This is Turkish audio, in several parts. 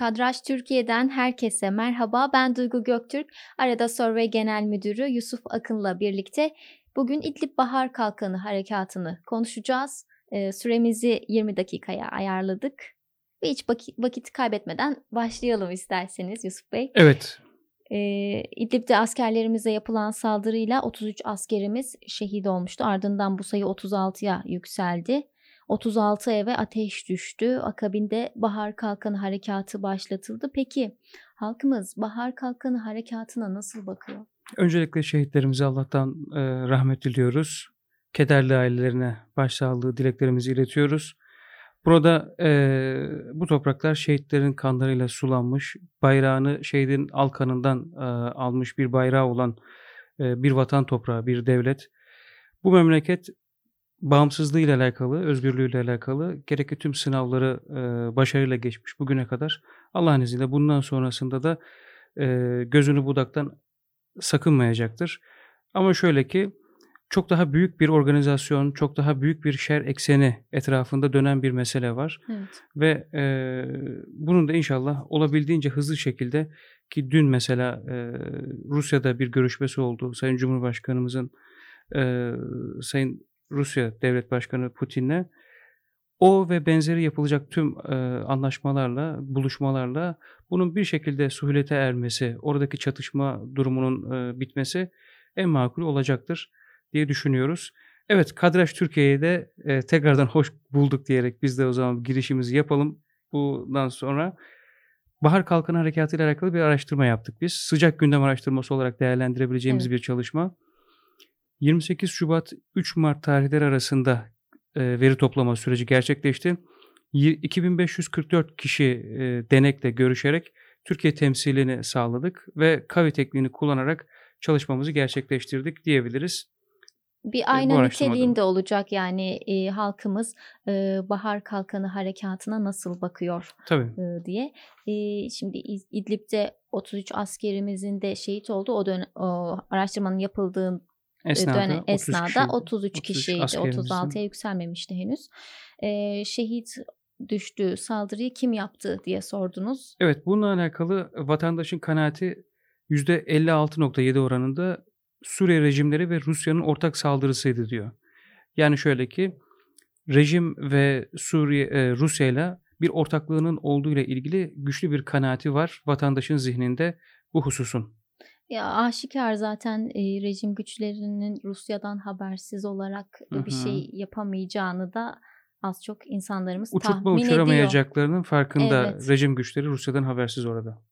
Kadraj Türkiye'den herkese merhaba. Ben Duygu Göktürk. Arada Survey Genel Müdürü Yusuf Akın'la birlikte bugün İdlib Bahar Kalkanı harekatını konuşacağız. Ee, süremizi 20 dakikaya ayarladık. Ve hiç vakit kaybetmeden başlayalım isterseniz Yusuf Bey. Evet. Ee, İdlib'de askerlerimize yapılan saldırıyla 33 askerimiz şehit olmuştu. Ardından bu sayı 36'ya yükseldi. 36 eve ateş düştü. Akabinde Bahar Kalkanı Harekatı başlatıldı. Peki halkımız Bahar Kalkanı Harekatı'na nasıl bakıyor? Öncelikle şehitlerimize Allah'tan e, rahmet diliyoruz. Kederli ailelerine başsağlığı dileklerimizi iletiyoruz. Burada e, bu topraklar şehitlerin kanlarıyla sulanmış, bayrağını şehidin alkanından e, almış bir bayrağı olan e, bir vatan toprağı, bir devlet. Bu memleket bağımsızlığı ile alakalı, özgürlüğü ile alakalı gerekli tüm sınavları e, başarıyla geçmiş bugüne kadar. Allah'ın izniyle bundan sonrasında da e, gözünü budaktan sakınmayacaktır. Ama şöyle ki çok daha büyük bir organizasyon, çok daha büyük bir şer ekseni etrafında dönen bir mesele var. Evet. Ve e, bunun da inşallah olabildiğince hızlı şekilde ki dün mesela e, Rusya'da bir görüşmesi oldu. Sayın Cumhurbaşkanımızın e, Sayın Rusya Devlet Başkanı Putin'le o ve benzeri yapılacak tüm e, anlaşmalarla, buluşmalarla bunun bir şekilde suhulete ermesi, oradaki çatışma durumunun e, bitmesi en makul olacaktır diye düşünüyoruz. Evet, Kadraş Türkiye'ye de e, tekrardan hoş bulduk diyerek biz de o zaman girişimizi yapalım. Bundan sonra Bahar Kalkanı Harekatı ile alakalı bir araştırma yaptık biz. Sıcak gündem araştırması olarak değerlendirebileceğimiz evet. bir çalışma. 28 Şubat 3 Mart tarihleri arasında e, veri toplama süreci gerçekleşti. 2544 kişi e, denekle görüşerek Türkiye temsilini sağladık ve kavi tekniğini kullanarak çalışmamızı gerçekleştirdik diyebiliriz. Bir ayna niteliğinde olacak yani e, halkımız e, Bahar Kalkanı harekatına nasıl bakıyor Tabii. E, diye. E, şimdi İdlib'de 33 askerimizin de şehit oldu. O, dön o araştırmanın yapıldığı esnada, dönem, esnada 33 kişiydi. 36'ya yükselmemişti henüz. E, şehit düştü saldırıyı kim yaptı diye sordunuz. Evet bununla alakalı vatandaşın kanaati %56.7 oranında Suriye rejimleri ve Rusya'nın ortak saldırısıydı diyor. Yani şöyle ki rejim ve Suriye e, Rusya ile bir ortaklığının olduğu ile ilgili güçlü bir kanaati var vatandaşın zihninde bu hususun. Ya aşikar zaten e, rejim güçlerinin Rusya'dan habersiz olarak Hı-hı. bir şey yapamayacağını da az çok insanlarımız Uçurtma tahmin ediyor. uçuramayacaklarının farkında evet. rejim güçleri Rusya'dan habersiz orada.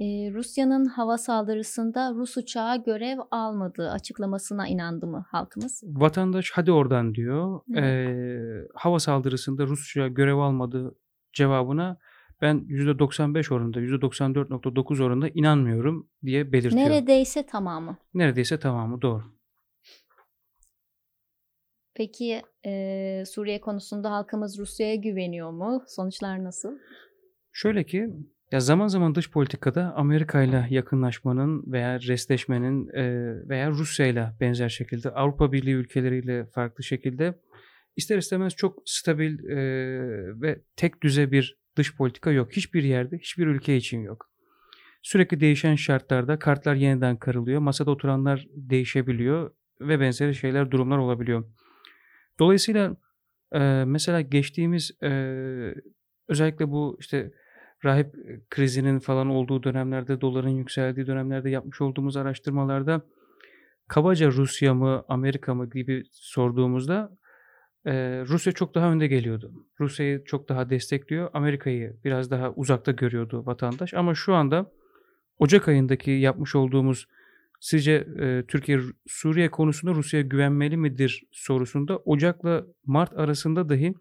Ee, Rusya'nın hava saldırısında Rus uçağı görev almadığı açıklamasına inandı mı halkımız? Vatandaş hadi oradan diyor. Ee, hava saldırısında Rus uçağı görev almadığı cevabına ben %95 oranında, %94.9 oranında inanmıyorum diye belirtiyor. Neredeyse tamamı. Neredeyse tamamı doğru. Peki e, Suriye konusunda halkımız Rusya'ya güveniyor mu? Sonuçlar nasıl? Şöyle ki ya zaman zaman dış politikada Amerika ile yakınlaşmanın veya restleşmenin e, veya Rusya ile benzer şekilde Avrupa Birliği ülkeleriyle farklı şekilde ister istemez çok stabil e, ve tek düze bir dış politika yok. Hiçbir yerde, hiçbir ülke için yok. Sürekli değişen şartlarda kartlar yeniden karılıyor. Masada oturanlar değişebiliyor ve benzeri şeyler, durumlar olabiliyor. Dolayısıyla e, mesela geçtiğimiz e, özellikle bu işte rahip krizinin falan olduğu dönemlerde, doların yükseldiği dönemlerde yapmış olduğumuz araştırmalarda kabaca Rusya mı, Amerika mı gibi sorduğumuzda e, Rusya çok daha önde geliyordu. Rusya'yı çok daha destekliyor. Amerika'yı biraz daha uzakta görüyordu vatandaş. Ama şu anda Ocak ayındaki yapmış olduğumuz sizce e, Türkiye Suriye konusunda Rusya'ya güvenmeli midir sorusunda Ocak'la Mart arasında dahi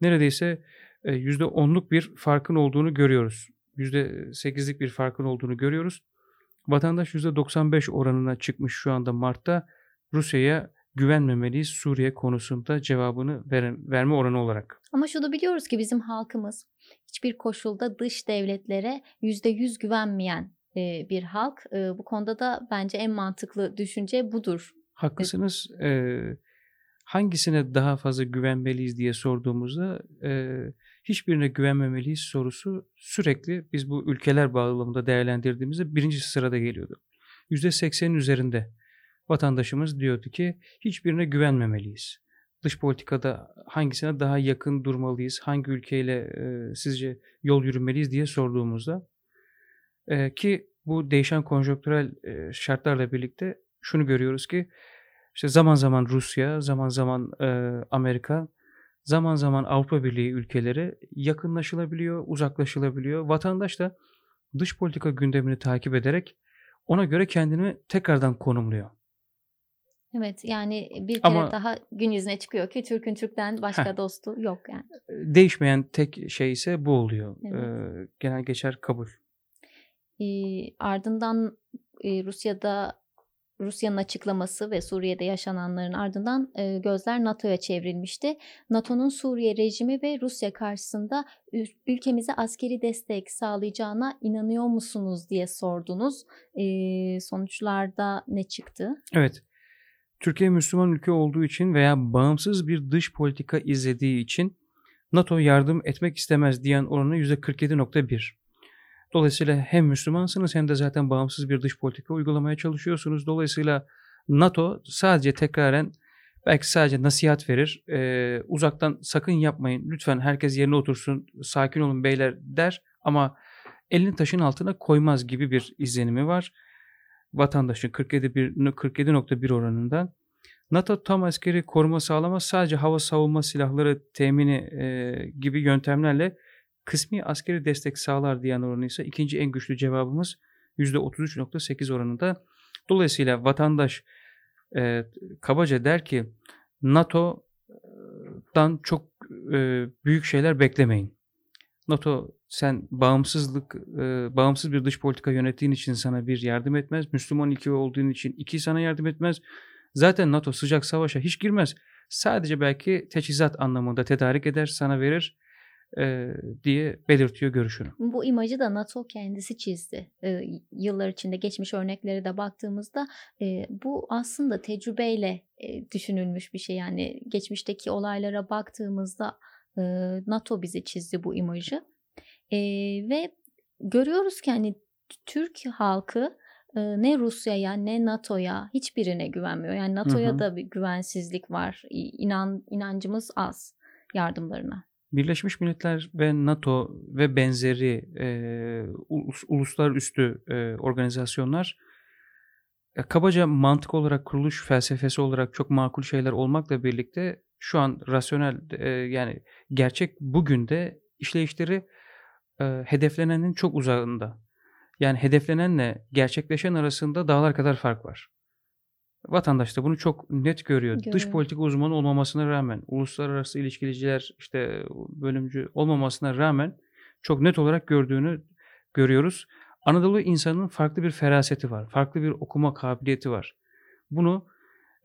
neredeyse %10'luk bir farkın olduğunu görüyoruz. %8'lik bir farkın olduğunu görüyoruz. Vatandaş %95 oranına çıkmış şu anda Mart'ta Rusya'ya güvenmemeliyiz Suriye konusunda cevabını ver, verme oranı olarak. Ama şunu biliyoruz ki bizim halkımız hiçbir koşulda dış devletlere %100 güvenmeyen bir halk. Bu konuda da bence en mantıklı düşünce budur. Haklısınız. Ee, hangisine daha fazla güvenmeliyiz diye sorduğumuzda hiçbirine güvenmemeliyiz sorusu sürekli biz bu ülkeler bağlamında değerlendirdiğimizde birinci sırada geliyordu. %80'in üzerinde vatandaşımız diyordu ki hiçbirine güvenmemeliyiz. Dış politikada hangisine daha yakın durmalıyız, hangi ülkeyle e, sizce yol yürümeliyiz diye sorduğumuzda e, ki bu değişen konjonktürel e, şartlarla birlikte şunu görüyoruz ki işte zaman zaman Rusya, zaman zaman e, Amerika, zaman zaman Avrupa Birliği ülkeleri yakınlaşılabiliyor, uzaklaşılabiliyor. Vatandaş da dış politika gündemini takip ederek ona göre kendini tekrardan konumluyor. Evet yani bir kere Ama daha gün yüzüne çıkıyor ki Türk'ün Türk'ten heh, başka dostu yok yani. değişmeyen tek şey ise bu oluyor. Evet. E, genel geçer kabul. Ee, ardından e, Rusya'da Rusya'nın açıklaması ve Suriye'de yaşananların ardından e, gözler NATO'ya çevrilmişti. NATO'nun Suriye rejimi ve Rusya karşısında ül- ülkemize askeri destek sağlayacağına inanıyor musunuz diye sordunuz. Ee, sonuçlarda ne çıktı? Evet. Türkiye Müslüman ülke olduğu için veya bağımsız bir dış politika izlediği için NATO yardım etmek istemez diyen oranı %47.1. Dolayısıyla hem Müslümansınız hem de zaten bağımsız bir dış politika uygulamaya çalışıyorsunuz. Dolayısıyla NATO sadece tekraren belki sadece nasihat verir. Ee, uzaktan sakın yapmayın. Lütfen herkes yerine otursun. Sakin olun beyler der. Ama elini taşın altına koymaz gibi bir izlenimi var. Vatandaşın 47.1 47.1 oranında. NATO tam askeri koruma sağlamaz. Sadece hava savunma silahları temini e, gibi yöntemlerle kısmi askeri destek sağlar diyen oranı ise ikinci en güçlü cevabımız %33.8 oranında. Dolayısıyla vatandaş e, kabaca der ki NATO'dan çok e, büyük şeyler beklemeyin. NATO sen bağımsızlık, e, bağımsız bir dış politika yönettiğin için sana bir yardım etmez. Müslüman ülke olduğun için iki sana yardım etmez. Zaten NATO sıcak savaşa hiç girmez. Sadece belki teçhizat anlamında tedarik eder, sana verir e, diye belirtiyor görüşünü. Bu imajı da NATO kendisi çizdi. Ee, yıllar içinde geçmiş örneklere de baktığımızda e, bu aslında tecrübeyle e, düşünülmüş bir şey. Yani geçmişteki olaylara baktığımızda e, NATO bize çizdi bu imajı. E, ve görüyoruz ki hani Türk halkı ne Rusya'ya ne NATO'ya hiçbirine güvenmiyor. Yani NATO'ya da bir güvensizlik var. İnan, inancımız az yardımlarına. Birleşmiş Milletler ve NATO ve benzeri e, ulus, uluslararası e, organizasyonlar e, kabaca mantık olarak kuruluş felsefesi olarak çok makul şeyler olmakla birlikte şu an rasyonel e, yani gerçek bugün de işleyişleri e, hedeflenenin çok uzağında. Yani hedeflenenle gerçekleşen arasında dağlar kadar fark var. Vatandaş da bunu çok net görüyor. Dış Görüyor. politika uzmanı olmamasına rağmen, uluslararası ilişkiliciler işte bölümcü olmamasına rağmen çok net olarak gördüğünü görüyoruz. Anadolu insanının farklı bir feraseti var, farklı bir okuma kabiliyeti var. Bunu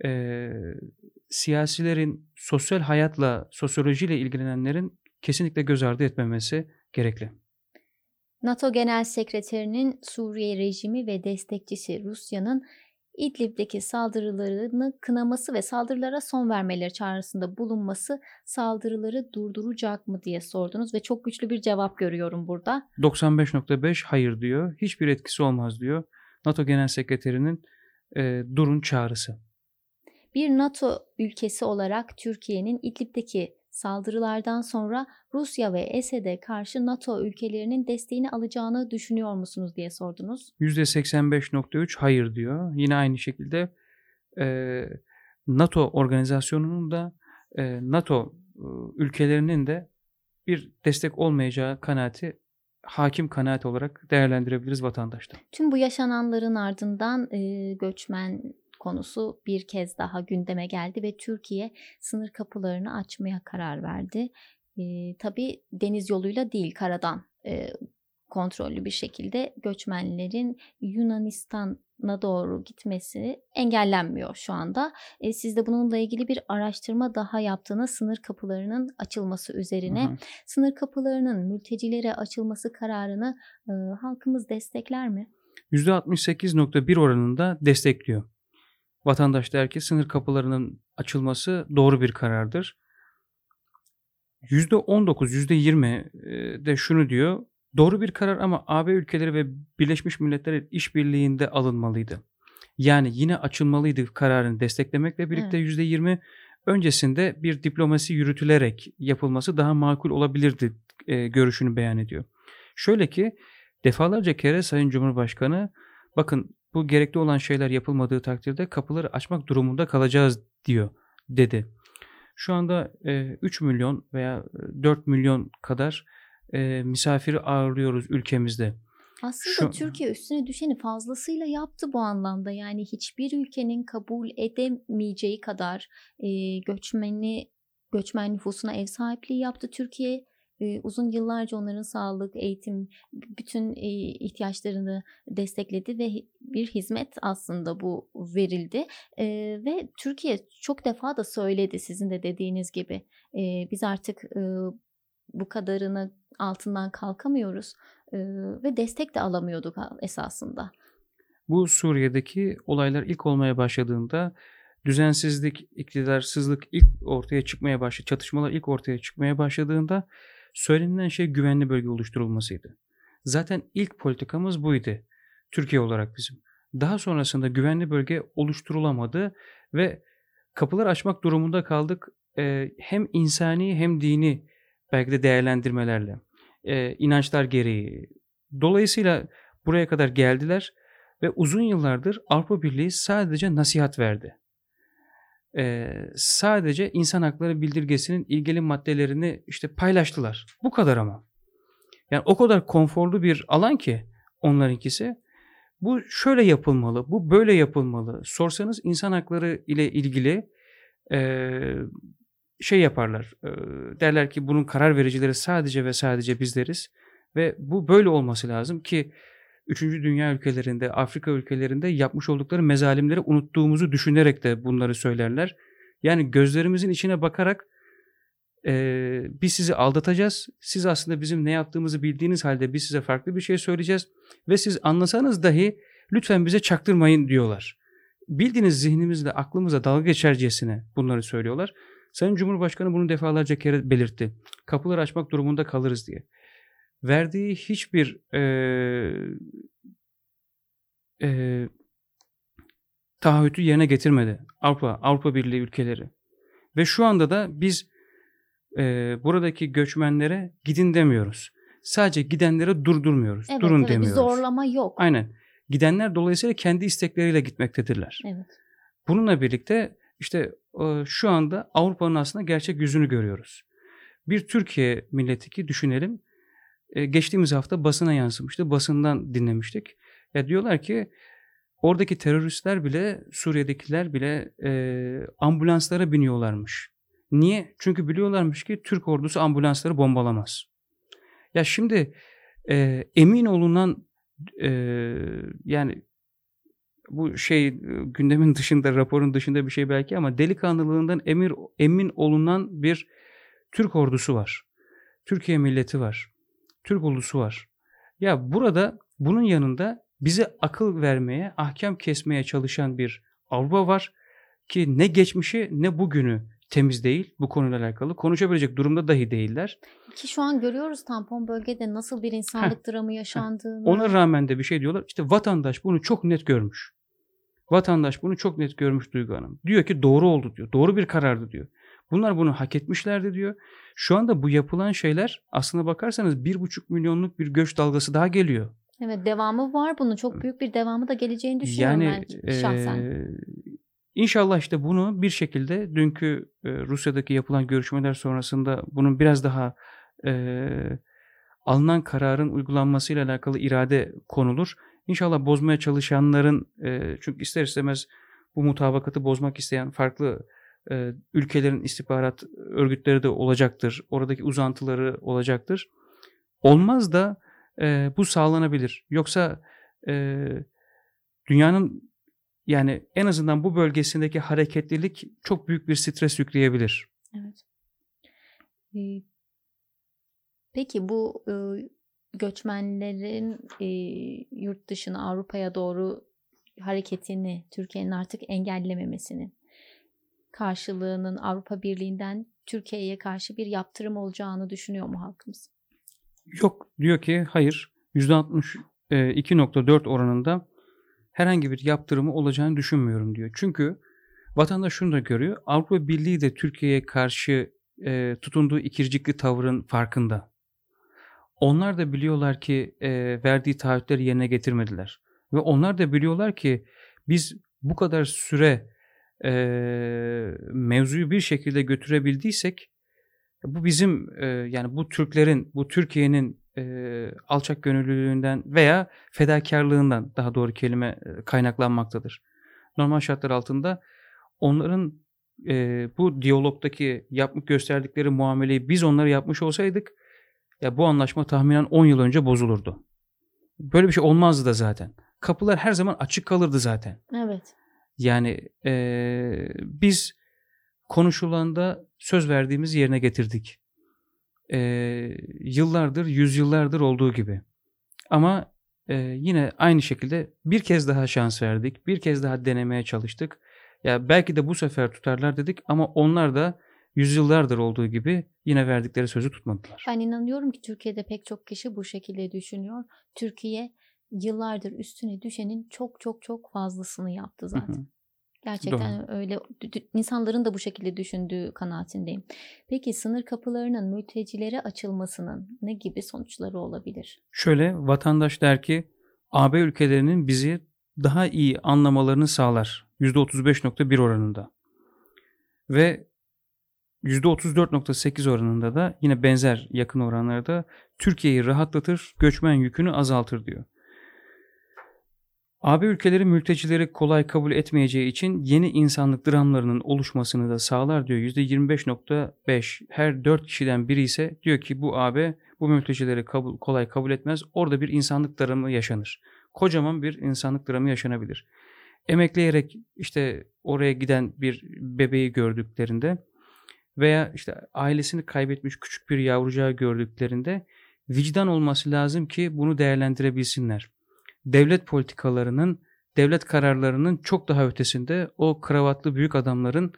eee, siyasilerin sosyal hayatla, sosyolojiyle ilgilenenlerin kesinlikle göz ardı etmemesi gerekli. NATO Genel Sekreterinin Suriye rejimi ve destekçisi Rusya'nın İdlib'deki saldırılarını kınaması ve saldırılara son vermeleri çağrısında bulunması saldırıları durduracak mı diye sordunuz ve çok güçlü bir cevap görüyorum burada. 95.5 hayır diyor. Hiçbir etkisi olmaz diyor. NATO Genel Sekreterinin e, durun çağrısı. Bir NATO ülkesi olarak Türkiye'nin İdlib'deki saldırılardan sonra Rusya ve Esed'e karşı NATO ülkelerinin desteğini alacağını düşünüyor musunuz diye sordunuz. %85.3 hayır diyor. Yine aynı şekilde e, NATO organizasyonunun da e, NATO e, ülkelerinin de bir destek olmayacağı kanaati hakim kanaat olarak değerlendirebiliriz vatandaşta. Tüm bu yaşananların ardından e, göçmen konusu bir kez daha gündeme geldi ve Türkiye sınır kapılarını açmaya karar verdi. E, tabii deniz yoluyla değil karadan e, kontrollü bir şekilde göçmenlerin Yunanistan'a doğru gitmesi engellenmiyor şu anda. E, siz de bununla ilgili bir araştırma daha yaptığınız sınır kapılarının açılması üzerine. Hı hı. Sınır kapılarının mültecilere açılması kararını e, halkımız destekler mi? %68.1 oranında destekliyor. Vatandaş der ki sınır kapılarının açılması doğru bir karardır. %19, %20 de şunu diyor. Doğru bir karar ama AB ülkeleri ve Birleşmiş Milletler işbirliğinde alınmalıydı. Yani yine açılmalıydı kararını desteklemekle birlikte evet. %20 öncesinde bir diplomasi yürütülerek yapılması daha makul olabilirdi e, görüşünü beyan ediyor. Şöyle ki defalarca kere Sayın Cumhurbaşkanı bakın bu gerekli olan şeyler yapılmadığı takdirde kapıları açmak durumunda kalacağız diyor dedi. Şu anda e, 3 milyon veya 4 milyon kadar e, misafiri ağırlıyoruz ülkemizde. Aslında Şu, Türkiye üstüne düşeni fazlasıyla yaptı bu anlamda. Yani hiçbir ülkenin kabul edemeyeceği kadar e, göçmeni göçmen nüfusuna ev sahipliği yaptı Türkiye. Uzun yıllarca onların sağlık, eğitim, bütün ihtiyaçlarını destekledi ve bir hizmet aslında bu verildi. Ve Türkiye çok defa da söyledi sizin de dediğiniz gibi. Biz artık bu kadarını altından kalkamıyoruz ve destek de alamıyorduk esasında. Bu Suriye'deki olaylar ilk olmaya başladığında düzensizlik, iktidarsızlık ilk ortaya çıkmaya başladı, çatışmalar ilk ortaya çıkmaya başladığında söylenilen şey güvenli bölge oluşturulmasıydı. Zaten ilk politikamız buydu Türkiye olarak bizim. Daha sonrasında güvenli bölge oluşturulamadı ve kapılar açmak durumunda kaldık e, hem insani hem dini belki de değerlendirmelerle, e, inançlar gereği. Dolayısıyla buraya kadar geldiler ve uzun yıllardır Avrupa Birliği sadece nasihat verdi. E, sadece insan hakları bildirgesinin ilgili maddelerini işte paylaştılar. Bu kadar ama. Yani o kadar konforlu bir alan ki onlarınkisi. Bu şöyle yapılmalı, bu böyle yapılmalı. Sorsanız insan hakları ile ilgili e, şey yaparlar. E, derler ki bunun karar vericileri sadece ve sadece bizleriz. Ve bu böyle olması lazım ki 3. dünya ülkelerinde, Afrika ülkelerinde yapmış oldukları mezalimleri unuttuğumuzu düşünerek de bunları söylerler. Yani gözlerimizin içine bakarak e, biz sizi aldatacağız. Siz aslında bizim ne yaptığımızı bildiğiniz halde biz size farklı bir şey söyleyeceğiz. Ve siz anlasanız dahi lütfen bize çaktırmayın diyorlar. Bildiğiniz zihnimizle, aklımıza dalga geçercesine bunları söylüyorlar. Sayın Cumhurbaşkanı bunu defalarca kere belirtti. Kapılar açmak durumunda kalırız diye. Verdiği hiçbir e, e, taahhütü yerine getirmedi. Avrupa, Avrupa Birliği ülkeleri. Ve şu anda da biz e, buradaki göçmenlere gidin demiyoruz. Sadece gidenlere durdurmuyoruz. Evet, Durun evet, demiyoruz. Zorlama yok. Aynen. Gidenler dolayısıyla kendi istekleriyle gitmektedirler. Evet. Bununla birlikte işte şu anda Avrupa'nın aslında gerçek yüzünü görüyoruz. Bir Türkiye milleti ki düşünelim. Geçtiğimiz hafta basına yansımıştı. Basından dinlemiştik. Ya diyorlar ki oradaki teröristler bile Suriye'dekiler bile e, ambulanslara biniyorlarmış. Niye? Çünkü biliyorlarmış ki Türk ordusu ambulansları bombalamaz. Ya şimdi e, emin olunan e, yani bu şey gündemin dışında, raporun dışında bir şey belki ama delikanlılığından emir, emin olunan bir Türk ordusu var. Türkiye milleti var. Türk ulusu var. Ya burada bunun yanında bize akıl vermeye, ahkam kesmeye çalışan bir Avrupa var ki ne geçmişi ne bugünü temiz değil bu konuyla alakalı. Konuşabilecek durumda dahi değiller. Ki şu an görüyoruz tampon bölgede nasıl bir insanlık heh, dramı yaşandığını. Ona rağmen de bir şey diyorlar. İşte vatandaş bunu çok net görmüş. Vatandaş bunu çok net görmüş Duygu Hanım. Diyor ki doğru oldu diyor. Doğru bir karardı diyor. Bunlar bunu hak etmişlerdi diyor. Şu anda bu yapılan şeyler aslına bakarsanız bir buçuk milyonluk bir göç dalgası daha geliyor. Evet devamı var bunun. Çok büyük bir devamı da geleceğini düşünüyorum yani, ben şahsen. E, İnşallah işte bunu bir şekilde dünkü e, Rusya'daki yapılan görüşmeler sonrasında bunun biraz daha e, alınan kararın uygulanmasıyla alakalı irade konulur. İnşallah bozmaya çalışanların e, çünkü ister istemez bu mutabakatı bozmak isteyen farklı e, ülkelerin istihbarat örgütleri de olacaktır. Oradaki uzantıları olacaktır. Olmaz da e, bu sağlanabilir. Yoksa e, dünyanın yani en azından bu bölgesindeki hareketlilik çok büyük bir stres yükleyebilir. Evet. Peki bu göçmenlerin yurt dışına Avrupa'ya doğru hareketini Türkiye'nin artık engellememesinin karşılığının Avrupa Birliği'nden Türkiye'ye karşı bir yaptırım olacağını düşünüyor mu halkımız? Yok diyor ki hayır %62.4 oranında herhangi bir yaptırımı olacağını düşünmüyorum diyor. Çünkü vatandaş şunu da görüyor. Avrupa Birliği de Türkiye'ye karşı e, tutunduğu ikircikli tavırın farkında. Onlar da biliyorlar ki e, verdiği taahhütleri yerine getirmediler. Ve onlar da biliyorlar ki biz bu kadar süre e, mevzuyu bir şekilde götürebildiysek bu bizim e, yani bu Türklerin, bu Türkiye'nin e, alçak gönüllülüğünden veya fedakarlığından daha doğru kelime kaynaklanmaktadır. Normal şartlar altında onların e, bu diyalogdaki yapmak gösterdikleri muameleyi biz onlara yapmış olsaydık ya bu anlaşma tahminen 10 yıl önce bozulurdu. Böyle bir şey olmazdı da zaten. Kapılar her zaman açık kalırdı zaten. Evet. Yani e, biz konuşulanda söz verdiğimiz yerine getirdik. E, yıllardır, yüzyıllardır olduğu gibi. Ama e, yine aynı şekilde bir kez daha şans verdik. Bir kez daha denemeye çalıştık. Ya belki de bu sefer tutarlar dedik ama onlar da yüzyıllardır olduğu gibi yine verdikleri sözü tutmadılar. Ben inanıyorum ki Türkiye'de pek çok kişi bu şekilde düşünüyor. Türkiye yıllardır üstüne düşenin çok çok çok fazlasını yaptı zaten. Hı hı. Gerçekten Doğru. öyle insanların da bu şekilde düşündüğü kanaatindeyim. Peki sınır kapılarının mültecilere açılmasının ne gibi sonuçları olabilir? Şöyle vatandaş der ki AB ülkelerinin bizi daha iyi anlamalarını sağlar. %35.1 oranında. Ve %34.8 oranında da yine benzer yakın oranlarda Türkiye'yi rahatlatır, göçmen yükünü azaltır diyor. AB ülkeleri mültecileri kolay kabul etmeyeceği için yeni insanlık dramlarının oluşmasını da sağlar diyor. %25.5 her 4 kişiden biri ise diyor ki bu AB bu mültecileri kabul, kolay kabul etmez. Orada bir insanlık dramı yaşanır. Kocaman bir insanlık dramı yaşanabilir. Emekleyerek işte oraya giden bir bebeği gördüklerinde veya işte ailesini kaybetmiş küçük bir yavrucağı gördüklerinde vicdan olması lazım ki bunu değerlendirebilsinler devlet politikalarının, devlet kararlarının çok daha ötesinde o kravatlı büyük adamların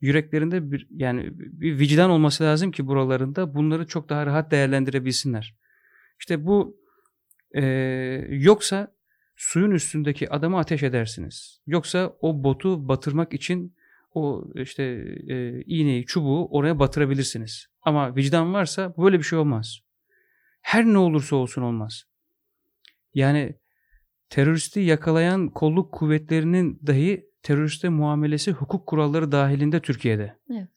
yüreklerinde bir yani bir vicdan olması lazım ki buralarında bunları çok daha rahat değerlendirebilsinler. İşte bu e, yoksa suyun üstündeki adamı ateş edersiniz. Yoksa o botu batırmak için o işte e, iğneyi, çubuğu oraya batırabilirsiniz. Ama vicdan varsa böyle bir şey olmaz. Her ne olursa olsun olmaz. Yani teröristi yakalayan kolluk kuvvetlerinin dahi teröriste muamelesi hukuk kuralları dahilinde Türkiye'de. Evet.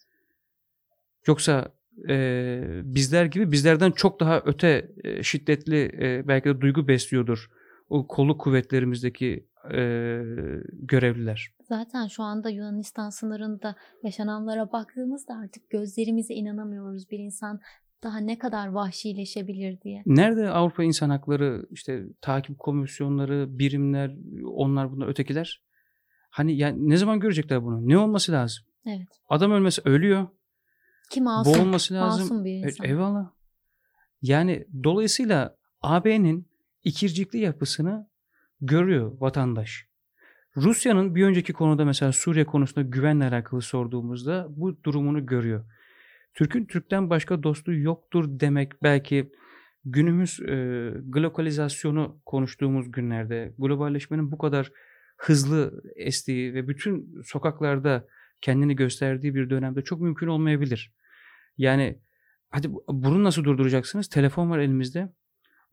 Yoksa e, bizler gibi bizlerden çok daha öte e, şiddetli e, belki de duygu besliyordur o kolluk kuvvetlerimizdeki e, görevliler. Zaten şu anda Yunanistan sınırında yaşananlara baktığımızda artık gözlerimize inanamıyoruz. Bir insan daha ne kadar vahşileşebilir diye. Nerede Avrupa İnsan Hakları işte takip komisyonları, birimler, onlar bunlar ötekiler? Hani yani ne zaman görecekler bunu? Ne olması lazım? Evet. Adam ölmesi ölüyor. Kim masum? Boğulması lazım. Masum bir insan. E, eyvallah. Yani dolayısıyla AB'nin ikircikli yapısını görüyor vatandaş. Rusya'nın bir önceki konuda mesela Suriye konusunda güvenle alakalı sorduğumuzda bu durumunu görüyor. Türk'ün Türk'ten başka dostu yoktur demek belki günümüz e, globalizasyonu konuştuğumuz günlerde globalleşmenin bu kadar hızlı estiği ve bütün sokaklarda kendini gösterdiği bir dönemde çok mümkün olmayabilir. Yani hadi bunu nasıl durduracaksınız? Telefon var elimizde.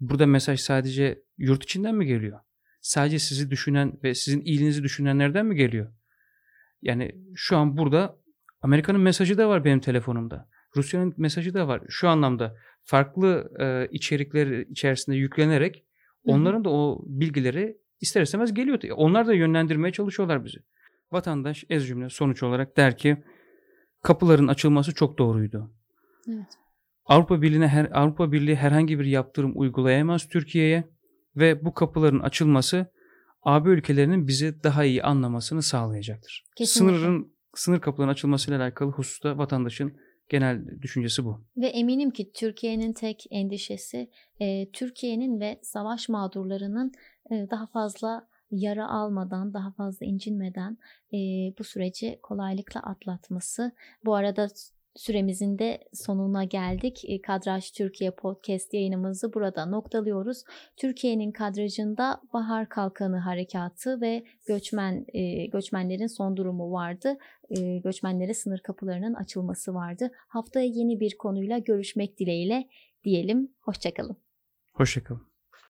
Burada mesaj sadece yurt içinden mi geliyor? Sadece sizi düşünen ve sizin iyiliğinizi düşünenlerden mi geliyor? Yani şu an burada Amerika'nın mesajı da var benim telefonumda. Rusya'nın mesajı da var. Şu anlamda farklı e, içerikler içerisinde yüklenerek onların da o bilgileri ister istemez geliyor. Onlar da yönlendirmeye çalışıyorlar bizi. Vatandaş ez cümle sonuç olarak der ki kapıların açılması çok doğruydu. Evet. Avrupa Birliği'ne her Avrupa Birliği herhangi bir yaptırım uygulayamaz Türkiye'ye ve bu kapıların açılması AB ülkelerinin bizi daha iyi anlamasını sağlayacaktır. Kesinlikle. Sınırın sınır kapılarının açılmasıyla alakalı hususta vatandaşın Genel düşüncesi bu. Ve eminim ki Türkiye'nin tek endişesi e, Türkiye'nin ve savaş mağdurlarının e, daha fazla yara almadan, daha fazla incinmeden e, bu süreci kolaylıkla atlatması. Bu arada Süremizin de sonuna geldik. E, Kadraj Türkiye podcast yayınımızı burada noktalıyoruz. Türkiye'nin kadrajında Bahar Kalkanı Harekatı ve göçmen e, göçmenlerin son durumu vardı. E, göçmenlere sınır kapılarının açılması vardı. Haftaya yeni bir konuyla görüşmek dileğiyle diyelim. Hoşçakalın. Hoşçakalın.